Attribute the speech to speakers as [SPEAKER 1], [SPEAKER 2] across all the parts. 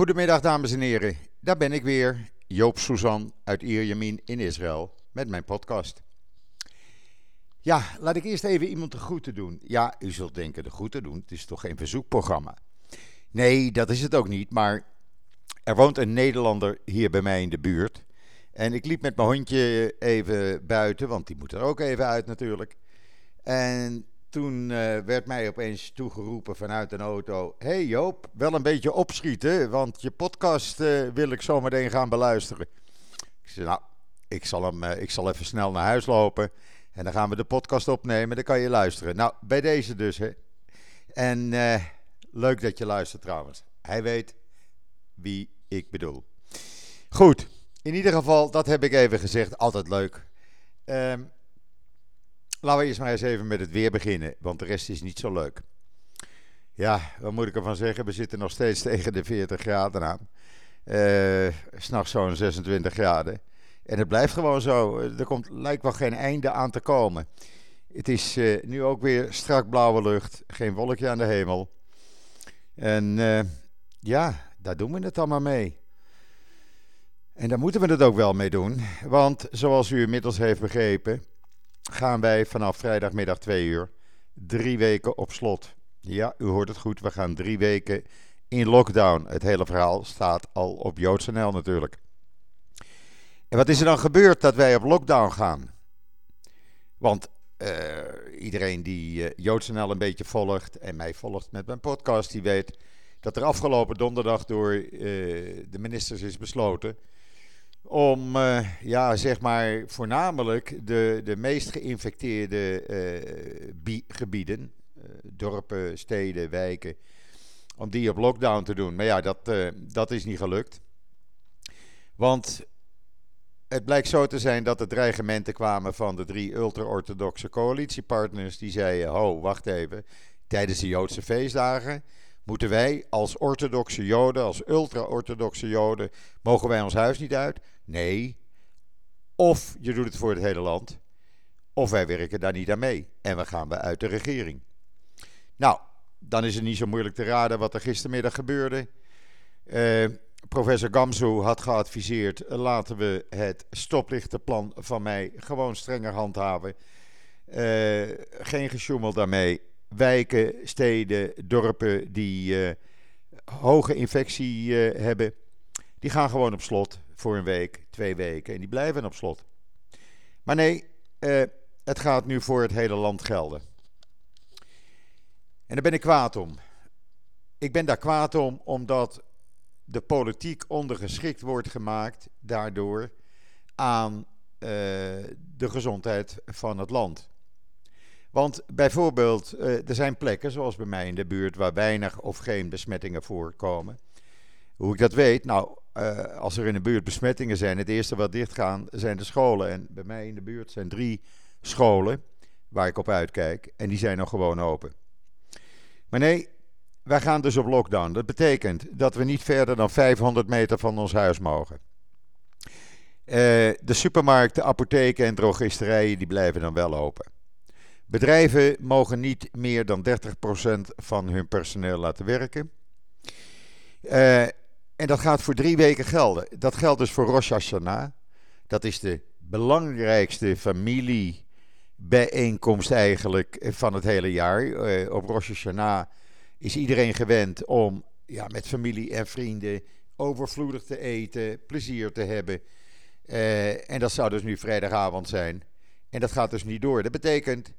[SPEAKER 1] Goedemiddag dames en heren, daar ben ik weer, Joop Suzan uit Ierjemien in Israël met mijn podcast. Ja, laat ik eerst even iemand de groeten doen. Ja, u zult denken de groeten doen, het is toch geen verzoekprogramma. Nee, dat is het ook niet, maar er woont een Nederlander hier bij mij in de buurt. En ik liep met mijn hondje even buiten, want die moet er ook even uit natuurlijk. En toen uh, werd mij opeens toegeroepen vanuit een auto: Hey Joop, wel een beetje opschieten, want je podcast uh, wil ik zometeen gaan beluisteren. Ik zei: Nou, ik zal, hem, uh, ik zal even snel naar huis lopen en dan gaan we de podcast opnemen. Dan kan je luisteren. Nou, bij deze dus. Hè. En leuk dat je luistert trouwens. Hij weet wie ik bedoel. Goed, in ieder geval, dat heb ik even gezegd. Altijd leuk. Um, Laten we eerst maar eens even met het weer beginnen, want de rest is niet zo leuk. Ja, wat moet ik ervan zeggen? We zitten nog steeds tegen de 40 graden aan. Uh, S'nachts zo'n 26 graden. En het blijft gewoon zo. Er komt, lijkt wel geen einde aan te komen. Het is uh, nu ook weer strak blauwe lucht, geen wolkje aan de hemel. En uh, ja, daar doen we het allemaal mee. En daar moeten we het ook wel mee doen. Want zoals u inmiddels heeft begrepen, gaan wij vanaf vrijdagmiddag 2 uur drie weken op slot. Ja, u hoort het goed, we gaan drie weken in lockdown. Het hele verhaal staat al op JoodsNL natuurlijk. En wat is er dan gebeurd dat wij op lockdown gaan? Want uh, iedereen die uh, JoodsNL een beetje volgt en mij volgt met mijn podcast, die weet dat er afgelopen donderdag door uh, de ministers is besloten om, uh, ja, zeg maar, voornamelijk de, de meest geïnfecteerde uh, gebieden, uh, dorpen, steden, wijken, om die op lockdown te doen. Maar ja, dat, dat is niet gelukt. Want het blijkt zo te zijn dat er dreigementen kwamen van de drie ultra-orthodoxe coalitiepartners. Die zeiden: Ho, wacht even. Tijdens de Joodse feestdagen moeten wij als orthodoxe Joden, als ultra-orthodoxe Joden, mogen wij ons huis niet uit? Nee. Of je doet het voor het hele land, of wij werken daar niet aan mee en we gaan we uit de regering. Nou, dan is het niet zo moeilijk te raden wat er gistermiddag gebeurde. Uh, professor Gamzu had geadviseerd: laten we het stoplichtenplan van mij gewoon strenger handhaven. Uh, geen gesjoemel daarmee wijken, steden, dorpen die uh, hoge infectie hebben, die gaan gewoon op slot voor een week, twee weken en die blijven op slot. Maar nee, uh, het gaat nu voor het hele land gelden. En daar ben ik kwaad om. Ik ben daar kwaad om omdat de politiek ondergeschikt wordt gemaakt daardoor aan de gezondheid van het land. Want bijvoorbeeld, uh, er zijn plekken, zoals bij mij in de buurt, waar weinig of geen besmettingen voorkomen. Hoe ik dat weet? Nou, uh, als er in de buurt besmettingen zijn, het eerste wat dichtgaan zijn de scholen. En bij mij in de buurt zijn drie scholen waar ik op uitkijk. En die zijn nog gewoon open. Maar nee, wij gaan dus op lockdown. Dat betekent dat we niet verder dan 500 meter van ons huis mogen. Uh, de supermarkten, apotheken en drogisterijen die blijven dan wel open. Bedrijven mogen niet meer dan 30% van hun personeel laten werken. Uh, en dat gaat voor drie weken gelden. Dat geldt dus voor Rosh Hashanah. Dat is de belangrijkste familiebijeenkomst eigenlijk van het hele jaar. Uh, op Rosh Hashanah is iedereen gewend om ja, met familie en vrienden overvloedig te eten, plezier te hebben. Uh, en dat zou dus nu vrijdagavond zijn. En dat gaat dus niet door. Dat betekent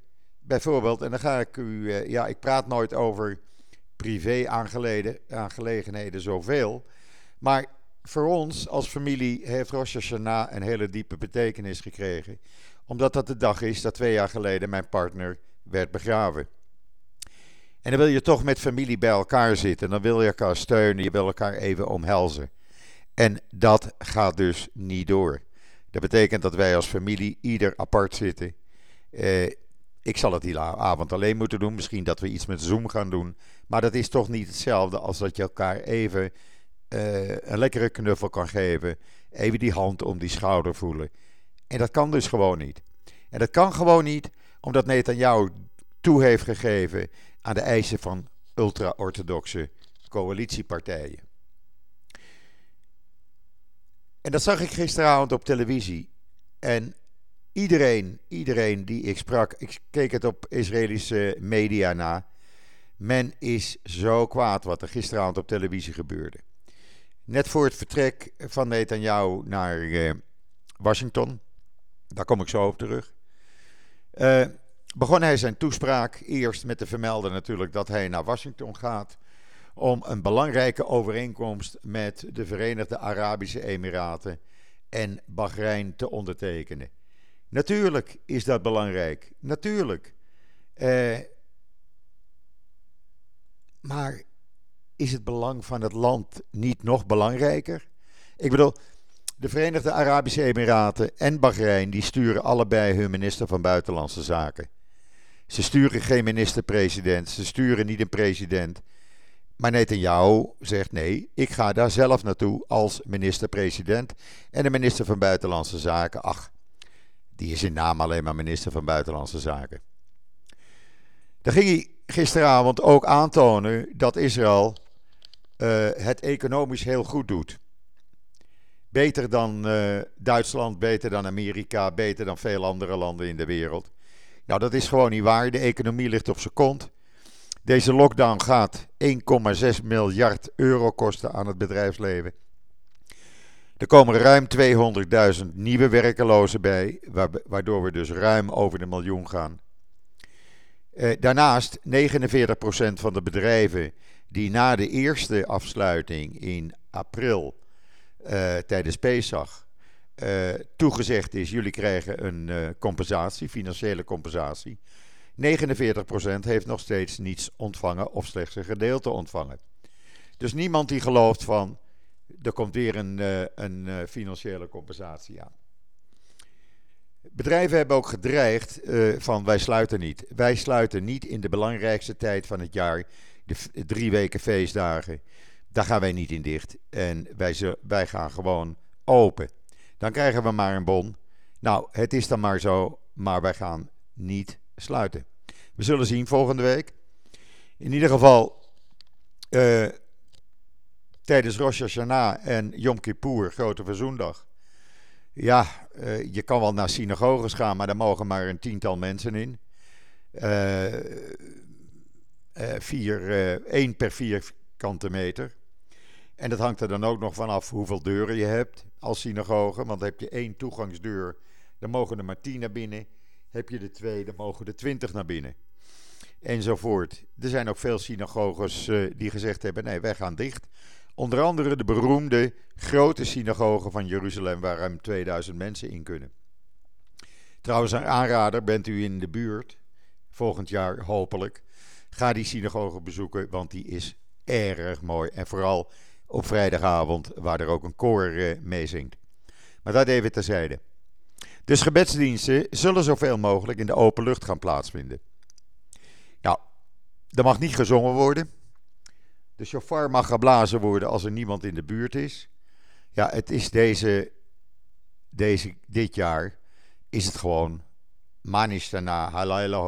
[SPEAKER 1] Bijvoorbeeld, en dan ga ik u, ja, ik praat nooit over privé-aangelegenheden zoveel. Maar voor ons als familie heeft Rosh een hele diepe betekenis gekregen. Omdat dat de dag is dat twee jaar geleden mijn partner werd begraven. En dan wil je toch met familie bij elkaar zitten. Dan wil je elkaar steunen, je wil elkaar even omhelzen. En dat gaat dus niet door. Dat betekent dat wij als familie ieder apart zitten. Eh, ik zal het die avond alleen moeten doen. Misschien dat we iets met Zoom gaan doen. Maar dat is toch niet hetzelfde als dat je elkaar even uh, een lekkere knuffel kan geven. Even die hand om die schouder voelen. En dat kan dus gewoon niet. En dat kan gewoon niet omdat Netanyahu toe heeft gegeven aan de eisen van ultra-orthodoxe coalitiepartijen. En dat zag ik gisteravond op televisie. En iedereen, iedereen die ik sprak, ik keek het op Israëlische media na. Men is zo kwaad wat er gisteravond op televisie gebeurde. Net voor het vertrek van Netanyahu naar uh, Washington, daar kom ik zo op terug, uh, begon hij zijn toespraak eerst met te vermelden natuurlijk dat hij naar Washington gaat om een belangrijke overeenkomst met de Verenigde Arabische Emiraten en Bahrein te ondertekenen. Natuurlijk is dat belangrijk, natuurlijk. Uh, maar is het belang van het land niet nog belangrijker? Ik bedoel, de Verenigde Arabische Emiraten en Bahrein die sturen allebei hun minister van Buitenlandse Zaken. Ze sturen geen minister-president, ze sturen niet een president. Maar Netanyahu zegt nee, ik ga daar zelf naartoe als minister-president. En de minister van Buitenlandse Zaken, ach, die is in naam alleen maar minister van Buitenlandse Zaken. Daar ging hij gisteravond ook aantonen dat Israël het economisch heel goed doet. Beter dan uh, Duitsland, beter dan Amerika, beter dan veel andere landen in de wereld. Nou, dat is gewoon niet waar. De economie ligt op zijn kont. Deze lockdown gaat 1,6 miljard euro kosten aan het bedrijfsleven. Er komen ruim 200.000 nieuwe werkelozen bij, waardoor we dus ruim over de miljoen gaan. Eh, daarnaast 49% van de bedrijven die na de eerste afsluiting in april uh, tijdens Pesach uh, toegezegd is: jullie krijgen een uh, compensatie, financiële compensatie. 49% heeft nog steeds niets ontvangen of slechts een gedeelte ontvangen. Dus niemand die gelooft van er komt weer een, een financiële compensatie aan. Bedrijven hebben ook gedreigd van wij sluiten niet. Wij sluiten niet in de belangrijkste tijd van het jaar, de drie weken feestdagen. Daar gaan wij niet in dicht. En wij, wij gaan gewoon open. Dan krijgen we maar een bon. Nou, het is dan maar zo, maar wij gaan niet sluiten. We zullen zien volgende week. In ieder geval, uh, tijdens Rosh Hashanah en Yom Kippur, Grote Verzoendag, ja, uh, je kan wel naar synagoges gaan, maar daar mogen maar een tiental mensen in. Uh, vier, één per vierkante meter. En dat hangt er dan ook nog vanaf hoeveel deuren je hebt als synagoge. Want heb je één toegangsdeur, dan mogen er maar tien naar binnen. Heb je de twee, dan mogen er twintig naar binnen. Enzovoort. Er zijn ook veel synagoges die gezegd hebben: nee, wij gaan dicht. Onder andere de beroemde grote synagoge van Jeruzalem, waar ruim 2000 mensen in kunnen. Trouwens, een aanrader, bent u in de buurt, volgend jaar hopelijk, ga die synagoge bezoeken, want die is erg mooi. En vooral op vrijdagavond, waar er ook een koor eh, meezingt. Maar dat even terzijde. Dus gebedsdiensten zullen zoveel mogelijk in de open lucht gaan plaatsvinden. Nou, er mag niet gezongen worden. De chauffeur mag geblazen worden als er niemand in de buurt is. Ja, het is deze, deze, dit jaar is het gewoon Manishtana Halayla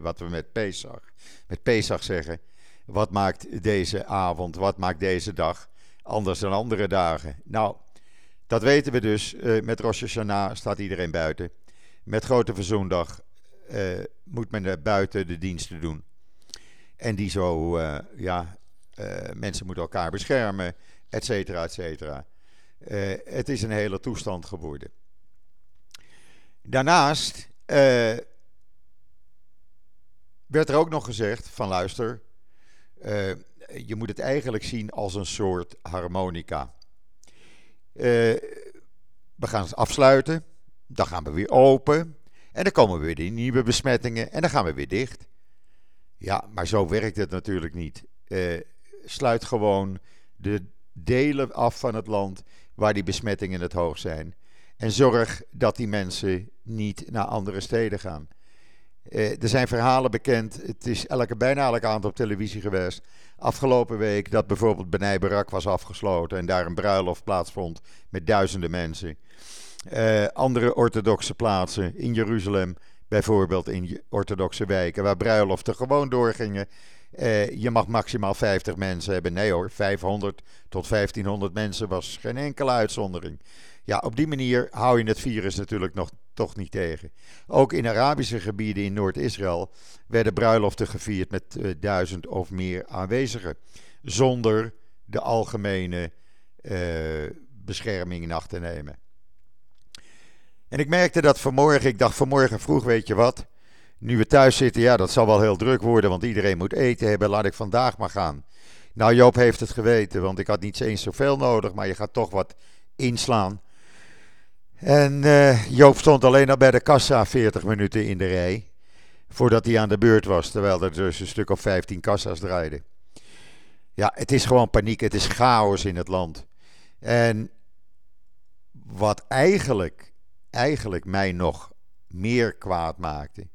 [SPEAKER 1] wat we met Pesach, met Pesach zeggen. Wat maakt deze avond, wat maakt deze dag anders dan andere dagen? Nou, dat weten we dus. Uh, met Rosh Hashanah staat iedereen buiten. Met Grote Verzoendag uh, moet men buiten de diensten doen. En die zo, uh, ja, mensen moeten elkaar beschermen, et cetera, et cetera. Het is een hele toestand geworden. Daarnaast werd er ook nog gezegd van luister, je moet het eigenlijk zien als een soort harmonica. we gaan het afsluiten, dan gaan we weer open en dan komen weer die nieuwe besmettingen en dan gaan we weer dicht. Ja, maar zo werkt het natuurlijk niet. Sluit gewoon de delen af van het land waar die besmettingen het hoog zijn. En zorg dat die mensen niet naar andere steden gaan. Eh, er zijn verhalen bekend, het is elke, bijna elke avond op televisie geweest. Afgelopen week dat bijvoorbeeld Benai Barak was afgesloten en daar een bruiloft plaatsvond met duizenden mensen. Eh, andere orthodoxe plaatsen in Jeruzalem, bijvoorbeeld in orthodoxe wijken, waar bruiloften gewoon doorgingen Eh, je mag maximaal 50 mensen hebben. Nee hoor, 500 tot 1500 mensen was geen enkele uitzondering. Ja, op die manier hou je het virus natuurlijk nog toch niet tegen. Ook in Arabische gebieden in Noord-Israël werden bruiloften gevierd met uh, duizend of meer aanwezigen. Zonder de algemene uh, bescherming in acht te nemen. En ik merkte dat vanmorgen, ik dacht vanmorgen vroeg, weet je wat, nu we thuis zitten, ja, dat zal wel heel druk worden, want iedereen moet eten hebben, laat ik vandaag maar gaan. Nou, Joop heeft het geweten, want ik had niet eens zoveel nodig, maar je gaat toch wat inslaan. En uh, Joop stond alleen al bij de kassa 40 minuten in de rij, voordat hij aan de beurt was, terwijl er dus een stuk of 15 kassa's draaiden. Ja, het is gewoon paniek, het is chaos in het land. En wat eigenlijk, eigenlijk mij nog meer kwaad maakte,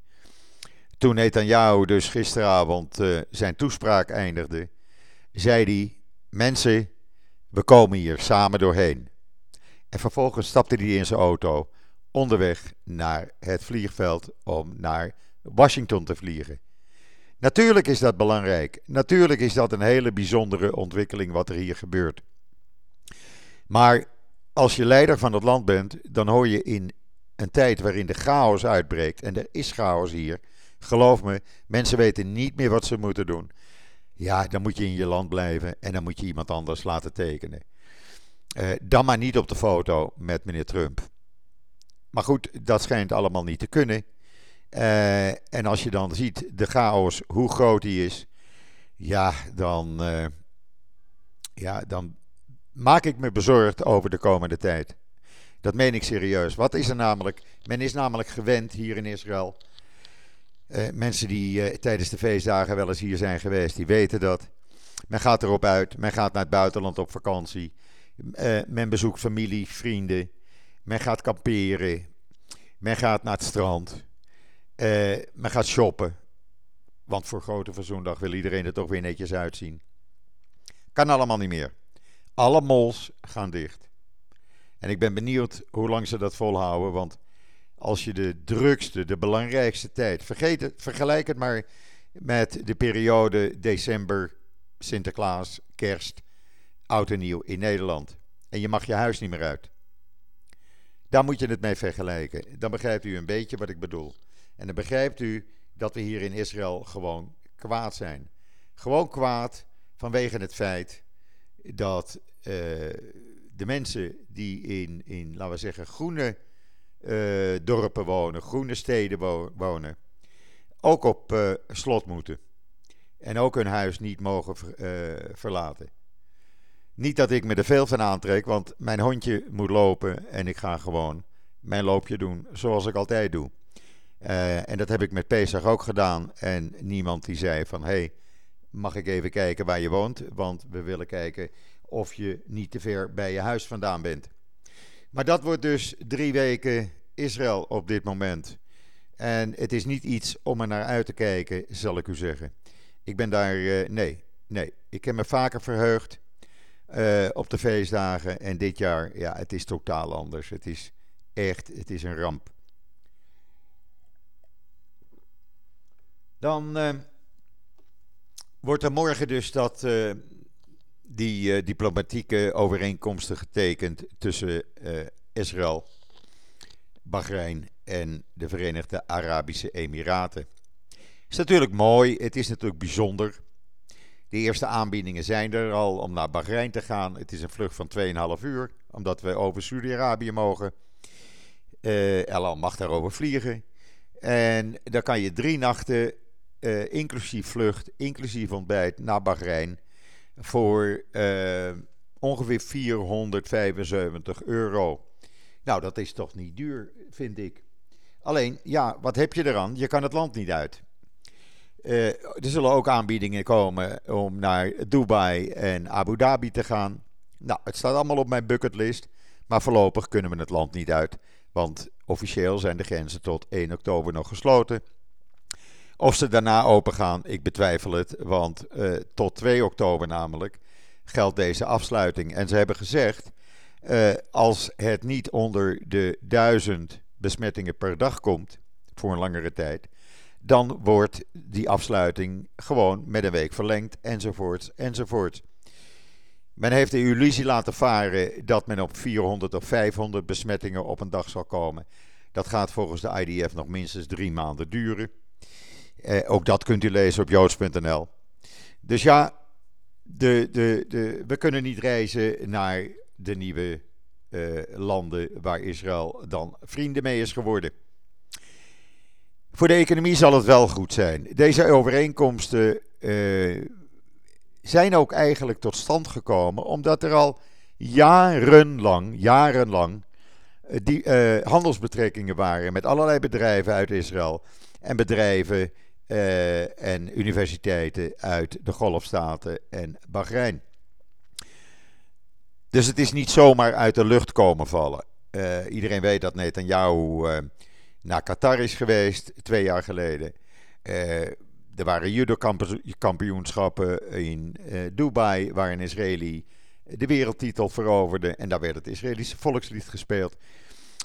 [SPEAKER 1] toen Netanyahu dus gisteravond uh, zijn toespraak eindigde, zei hij: Mensen, we komen hier samen doorheen. En vervolgens stapte hij in zijn auto onderweg naar het vliegveld om naar Washington te vliegen. Natuurlijk is dat belangrijk. Natuurlijk is dat een hele bijzondere ontwikkeling wat er hier gebeurt. Maar als je leider van het land bent, dan hoor je in een tijd waarin de chaos uitbreekt, en er is chaos hier, geloof me, mensen weten niet meer wat ze moeten doen. Ja, dan moet je in je land blijven en dan moet je iemand anders laten tekenen. Uh, dan maar niet op de foto met meneer Trump. Maar goed, dat schijnt allemaal niet te kunnen. Uh, en als je dan ziet de chaos, hoe groot die is, ja, dan, uh, ja, dan maak ik me bezorgd over de komende tijd. Dat meen ik serieus. Wat is er namelijk? Men is namelijk gewend hier in Israël. Mensen die tijdens de feestdagen wel eens hier zijn geweest, die weten dat. Men gaat erop uit, men gaat naar het buitenland op vakantie. Men bezoekt familie, vrienden. Men gaat kamperen. Men gaat naar het strand. Uh, men gaat shoppen. Want voor Grote Verzoendag wil iedereen er toch weer netjes uitzien. Kan allemaal niet meer. Alle malls gaan dicht. En ik ben benieuwd hoe lang ze dat volhouden. Want als je de drukste, de belangrijkste tijd. Vergeet vergelijk het maar met de periode december, Sinterklaas, Kerst, Oud en Nieuw in Nederland. En je mag je huis niet meer uit. Daar moet je het mee vergelijken. Dan begrijpt u een beetje wat ik bedoel. En dan begrijpt u dat we hier in Israël gewoon kwaad zijn. Gewoon kwaad vanwege het feit dat uh, de mensen die in, in, laten we zeggen, groene uh, dorpen wonen, groene steden wonen, ook op uh, slot moeten. En ook hun huis niet mogen verlaten. Niet dat ik me er veel van aantrek, want mijn hondje moet lopen en ik ga gewoon mijn loopje doen zoals ik altijd doe. Uh, en dat heb ik met Pesach ook gedaan. En niemand die zei van, hey, mag ik even kijken waar je woont? Want we willen kijken of je niet te ver bij je huis vandaan bent. Maar dat wordt dus drie weken Israël op dit moment. En het is niet iets om er naar uit te kijken, zal ik u zeggen. Ik ben daar, uh, nee, nee. Ik heb me vaker verheugd uh, op de feestdagen. En dit jaar, ja, het is totaal anders. Het is echt, het is een ramp. Dan uh, wordt er morgen dus dat, uh, die diplomatieke overeenkomsten getekend tussen Israël, Bahrein en de Verenigde Arabische Emiraten. Is natuurlijk mooi, het is natuurlijk bijzonder. De eerste aanbiedingen zijn er al om naar Bahrein te gaan. Het is een vlucht van 2,5 uur, omdat we over Saudi-Arabië mogen. Uh, Elan mag daarover vliegen. En dan kan je drie nachten uh, inclusief vlucht, inclusief ontbijt naar Bahrein voor uh, ongeveer 475 euro. Nou, dat is toch niet duur, vind ik. Alleen, ja, wat heb je eraan? Je kan het land niet uit. Uh, er zullen ook aanbiedingen komen om naar Dubai en Abu Dhabi te gaan. Nou, het staat allemaal op mijn bucketlist. Maar voorlopig kunnen we het land niet uit. Want officieel zijn de grenzen tot 1 oktober nog gesloten. Of ze daarna open gaan, ik betwijfel het. Want uh, tot 2 oktober namelijk geldt deze afsluiting. En ze hebben gezegd, uh, als het niet onder de 1000 besmettingen per dag komt, voor een langere tijd, dan wordt die afsluiting gewoon met een week verlengd, enzovoort, enzovoort. Men heeft de illusie laten varen dat men op 400 of 500 besmettingen op een dag zal komen. Dat gaat volgens de IDF nog minstens drie maanden duren. Eh, ook dat kunt u lezen op joods.nl. Dus ja, de, de, de, we kunnen niet reizen naar de nieuwe uh, landen waar Israël dan vrienden mee is geworden. Voor de economie zal het wel goed zijn. Deze overeenkomsten uh, zijn ook eigenlijk tot stand gekomen omdat er al jarenlang, jarenlang uh, die, handelsbetrekkingen waren met allerlei bedrijven uit Israël en bedrijven en universiteiten uit de Golfstaten en Bahrein. Dus het is niet zomaar uit de lucht komen vallen. Iedereen weet dat Netanyahu naar Qatar is geweest, twee jaar geleden. Uh, er waren judo-kampioenschappen in Dubai, waar een Israëli de wereldtitel veroverde. En daar werd het Israëlische volkslied gespeeld.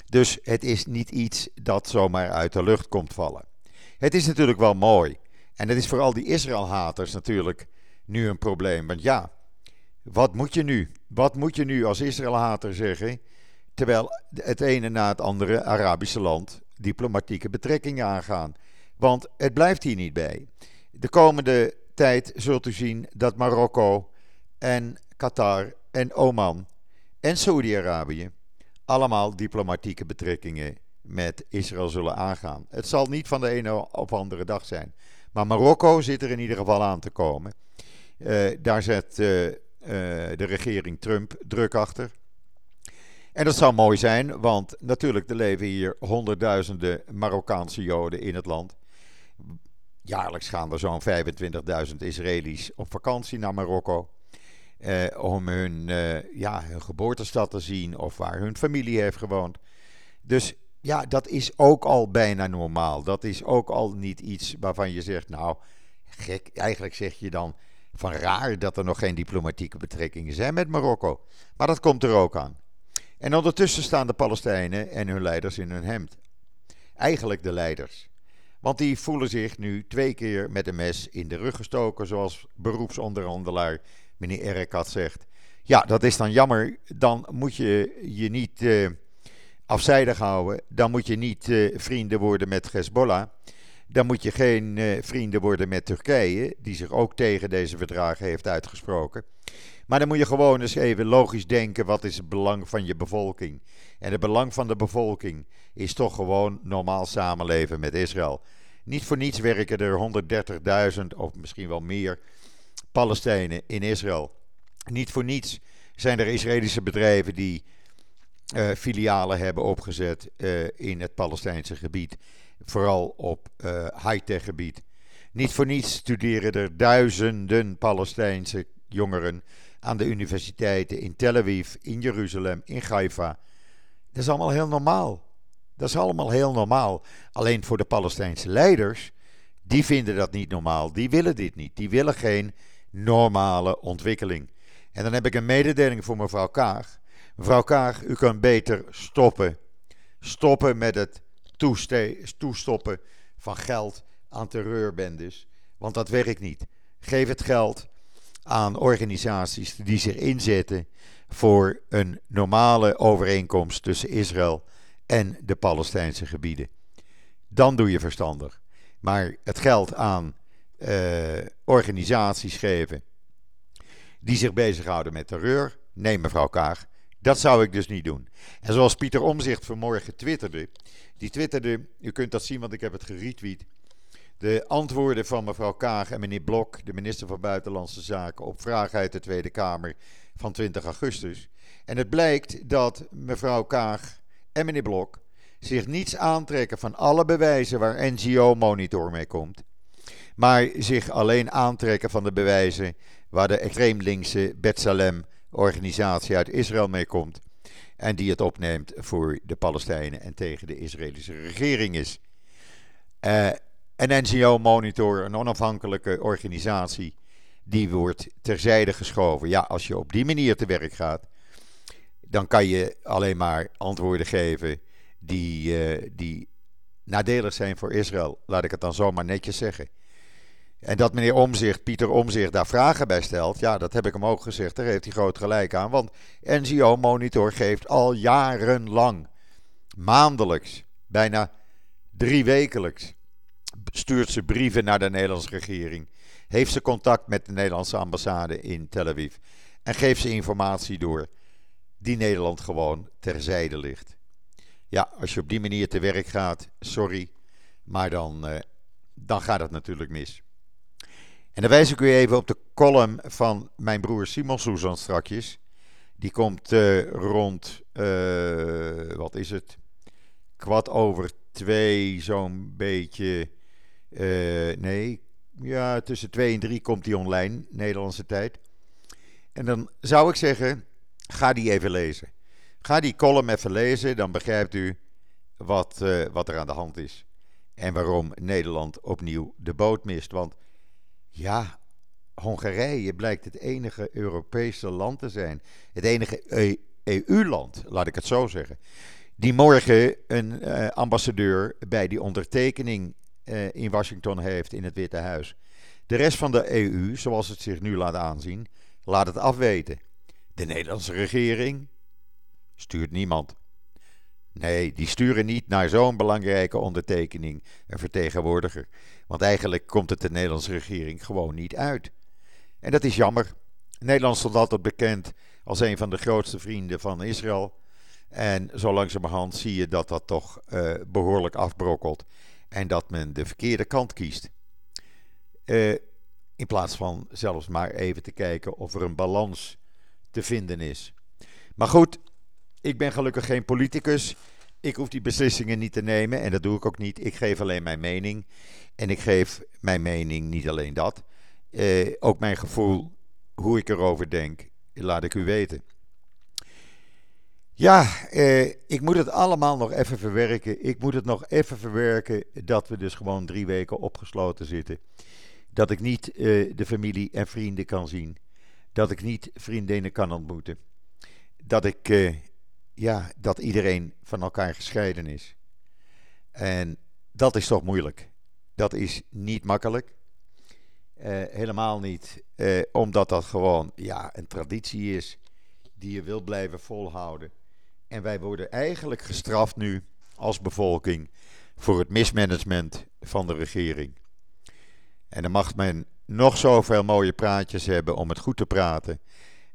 [SPEAKER 1] Dus het is niet iets dat zomaar uit de lucht komt vallen. Het is natuurlijk wel mooi. En het is voor al die Israël-haters natuurlijk nu een probleem. Want ja, wat moet je nu? Wat moet je nu als Israël-hater zeggen? Terwijl het ene na het andere Arabische land diplomatieke betrekkingen aangaan. Want het blijft hier niet bij. De komende tijd zult u zien dat Marokko en Qatar en Oman en Saudi-Arabië allemaal diplomatieke betrekkingen met Israël zullen aangaan. Het zal niet van de ene op de andere dag zijn. Maar Marokko zit er in ieder geval aan te komen. Uh, daar zet uh, uh, de regering Trump druk achter. En dat zou mooi zijn, want natuurlijk leven hier honderdduizenden Marokkaanse Joden in het land. Jaarlijks gaan er zo'n 25.000 Israëli's op vakantie naar Marokko. Eh, om hun, eh, ja, hun geboortestad te zien of waar hun familie heeft gewoond. Dus ja, dat is ook al bijna normaal. Dat is ook al niet iets waarvan je zegt, nou, gek. Eigenlijk zeg je dan van raar dat er nog geen diplomatieke betrekkingen zijn met Marokko. Maar dat komt er ook aan. En ondertussen staan de Palestijnen en hun leiders in hun hemd. Eigenlijk de leiders. Want die voelen zich nu twee keer met een mes in de rug gestoken, zoals beroepsonderhandelaar meneer Erekat zegt. Ja, dat is dan jammer. Dan moet je je niet uh, afzijdig houden. Dan moet je niet uh, vrienden worden met Hezbollah. Dan moet je geen uh, vrienden worden met Turkije, die zich ook tegen deze verdragen heeft uitgesproken. Maar dan moet je gewoon eens even logisch denken: wat is het belang van je bevolking? En het belang van de bevolking is toch gewoon normaal samenleven met Israël. Niet voor niets werken er 130.000 of misschien wel meer Palestijnen in Israël. Niet voor niets zijn er Israëlische bedrijven die uh, filialen hebben opgezet uh, in het Palestijnse gebied. Vooral op uh, high-tech gebied. Niet voor niets studeren er duizenden Palestijnse jongeren aan de universiteiten in Tel Aviv, in Jeruzalem, in Haifa. Dat is allemaal heel normaal. Dat is allemaal heel normaal. Alleen voor de Palestijnse leiders, die vinden dat niet normaal. Die willen dit niet. Die willen geen normale ontwikkeling. En dan heb ik een mededeling voor mevrouw Kaag. Mevrouw Kaag, u kunt beter stoppen. Stoppen met het toestoppen van geld aan terreurbendes. Want dat werkt niet. Geef het geld aan organisaties die zich inzetten voor een normale overeenkomst tussen Israël en de Palestijnse gebieden. Dan doe je verstandig. Maar het geld aan uh, organisaties geven die zich bezighouden met terreur, nee mevrouw Kaag, dat zou ik dus niet doen. En zoals Pieter Omzicht vanmorgen twitterde, die twitterde, u kunt dat zien want ik heb het geretweet, de antwoorden van mevrouw Kaag en meneer Blok, de minister van Buitenlandse Zaken, op vragen uit de Tweede Kamer van 20 augustus. En het blijkt dat mevrouw Kaag en meneer Blok zich niets aantrekken van alle bewijzen waar NGO-monitor mee komt, maar zich alleen aantrekken van de bewijzen waar de extreem linkse Betsalem-organisatie uit Israël mee komt en die het opneemt voor de Palestijnen en tegen de Israëlische regering is. Uh, een NGO-monitor, een onafhankelijke organisatie, die wordt terzijde geschoven. Ja, als je op die manier te werk gaat, dan kan je alleen maar antwoorden geven die, uh, die nadelig zijn voor Israël. Laat ik het dan zomaar netjes zeggen. En dat meneer Omzicht, Pieter Omzicht, daar vragen bij stelt, ja, dat heb ik hem ook gezegd, daar heeft hij groot gelijk aan. Want NGO Monitor geeft al jarenlang, maandelijks, bijna drie wekelijks, stuurt ze brieven naar de Nederlandse regering. Heeft ze contact met de Nederlandse ambassade in Tel Aviv. En geeft ze informatie door die Nederland gewoon terzijde ligt. Ja, als je op die manier te werk gaat, sorry, maar dan, uh, dan gaat het natuurlijk mis. En dan wijs ik u even op de column van mijn broer Simon Soezan strakjes. Die komt uh, rond, uh, wat is het, kwart over twee zo'n beetje, nee, ja, tussen twee en drie komt die online, Nederlandse tijd. En dan zou ik zeggen, ga die even lezen. Ga die column even lezen, dan begrijpt u wat, uh, wat er aan de hand is. En waarom Nederland opnieuw de boot mist. Want ja, Hongarije blijkt het enige Europese land te zijn. Het enige EU-land, laat ik het zo zeggen. Die morgen een uh, ambassadeur bij die ondertekening uh, in Washington heeft in het Witte Huis. De rest van de EU, zoals het zich nu laat aanzien, laat het afweten. De Nederlandse regering stuurt niemand. Nee, die sturen niet naar zo'n belangrijke ondertekening een vertegenwoordiger. Want eigenlijk komt het de Nederlandse regering gewoon niet uit. En dat is jammer. Nederland stond altijd bekend als een van de grootste vrienden van Israël. En zo langzamerhand zie je dat dat toch uh, behoorlijk afbrokkelt. En dat men de verkeerde kant kiest. Uh, in plaats van zelfs maar even te kijken of er een balans te vinden is. Maar goed, ik ben gelukkig geen politicus. Ik hoef die beslissingen niet te nemen en dat doe ik ook niet. Ik geef alleen mijn mening. En ik geef mijn mening niet alleen dat. Eh, ook mijn gevoel, hoe ik erover denk, laat ik u weten. Ja, eh, ik moet het allemaal nog even verwerken. Ik moet het nog even verwerken dat we dus gewoon drie weken opgesloten zitten. Dat ik niet eh, de familie en vrienden kan zien. Dat ik niet vriendinnen kan ontmoeten. Dat ik eh, ja, dat iedereen van elkaar gescheiden is. En dat is toch moeilijk. Dat is niet makkelijk. Uh, helemaal niet, uh, omdat dat gewoon ja, een traditie is die je wil blijven volhouden. En wij worden eigenlijk gestraft nu als bevolking voor het mismanagement van de regering. En dan mag men nog zoveel mooie praatjes hebben om het goed te praten.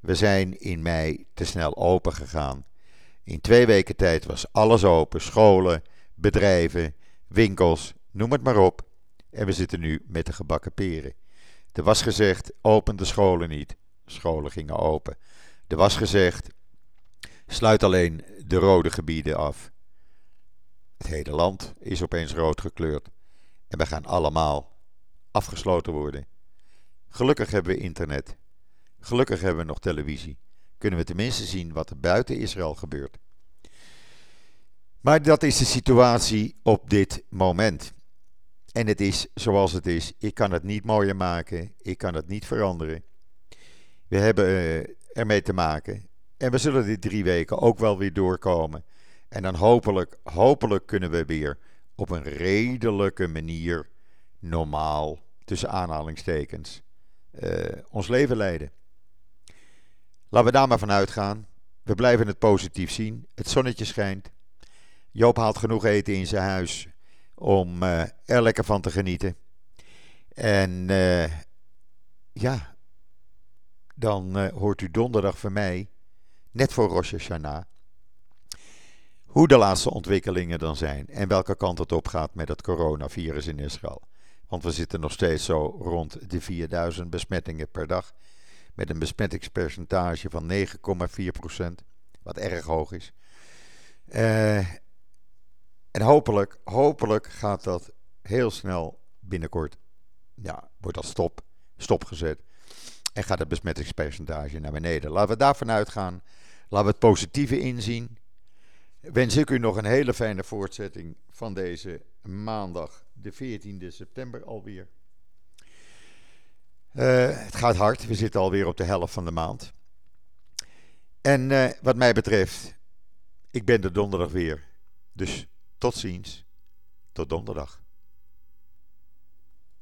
[SPEAKER 1] We zijn in mei te snel open gegaan. In twee weken tijd was alles open: scholen, bedrijven, winkels, noem het maar op. En we zitten nu met de gebakken peren. Er was gezegd: open de scholen niet. Scholen gingen open. Er was gezegd: sluit alleen de rode gebieden af. Het hele land is opeens rood gekleurd. En we gaan allemaal afgesloten worden. Gelukkig hebben we internet. Gelukkig hebben we nog televisie kunnen we tenminste zien wat er buiten Israël gebeurt. Maar dat is de situatie op dit moment. En het is zoals het is. Ik kan het niet mooier maken. Ik kan het niet veranderen. We hebben uh, ermee te maken. En we zullen die drie weken ook wel weer doorkomen. En dan hopelijk, hopelijk kunnen we weer op een redelijke manier, normaal, tussen aanhalingstekens, uh, ons leven leiden. Laten we daar maar van uitgaan. We blijven het positief zien. Het zonnetje schijnt. Joop haalt genoeg eten in zijn huis om uh, er lekker van te genieten. En uh, ja, dan hoort u donderdag van mij, net voor Rosh Hashanah, hoe de laatste ontwikkelingen dan zijn en welke kant het op gaat met het coronavirus in Israël. Want we zitten nog steeds zo rond de 4000 besmettingen per dag met een besmettingspercentage van 9,4%, wat erg hoog is. Uh, en hopelijk, hopelijk gaat dat heel snel binnenkort, ja, wordt dat stop, stopgezet. En gaat het besmettingspercentage naar beneden. Laten we daarvan uitgaan. Laten we het positieve inzien. Wens ik u nog een hele fijne voortzetting van deze maandag, de 14e september alweer. Uh, het gaat hard. We zitten alweer op de helft van de maand. En uh, wat mij betreft, ik ben er donderdag weer. Dus tot ziens. Tot donderdag.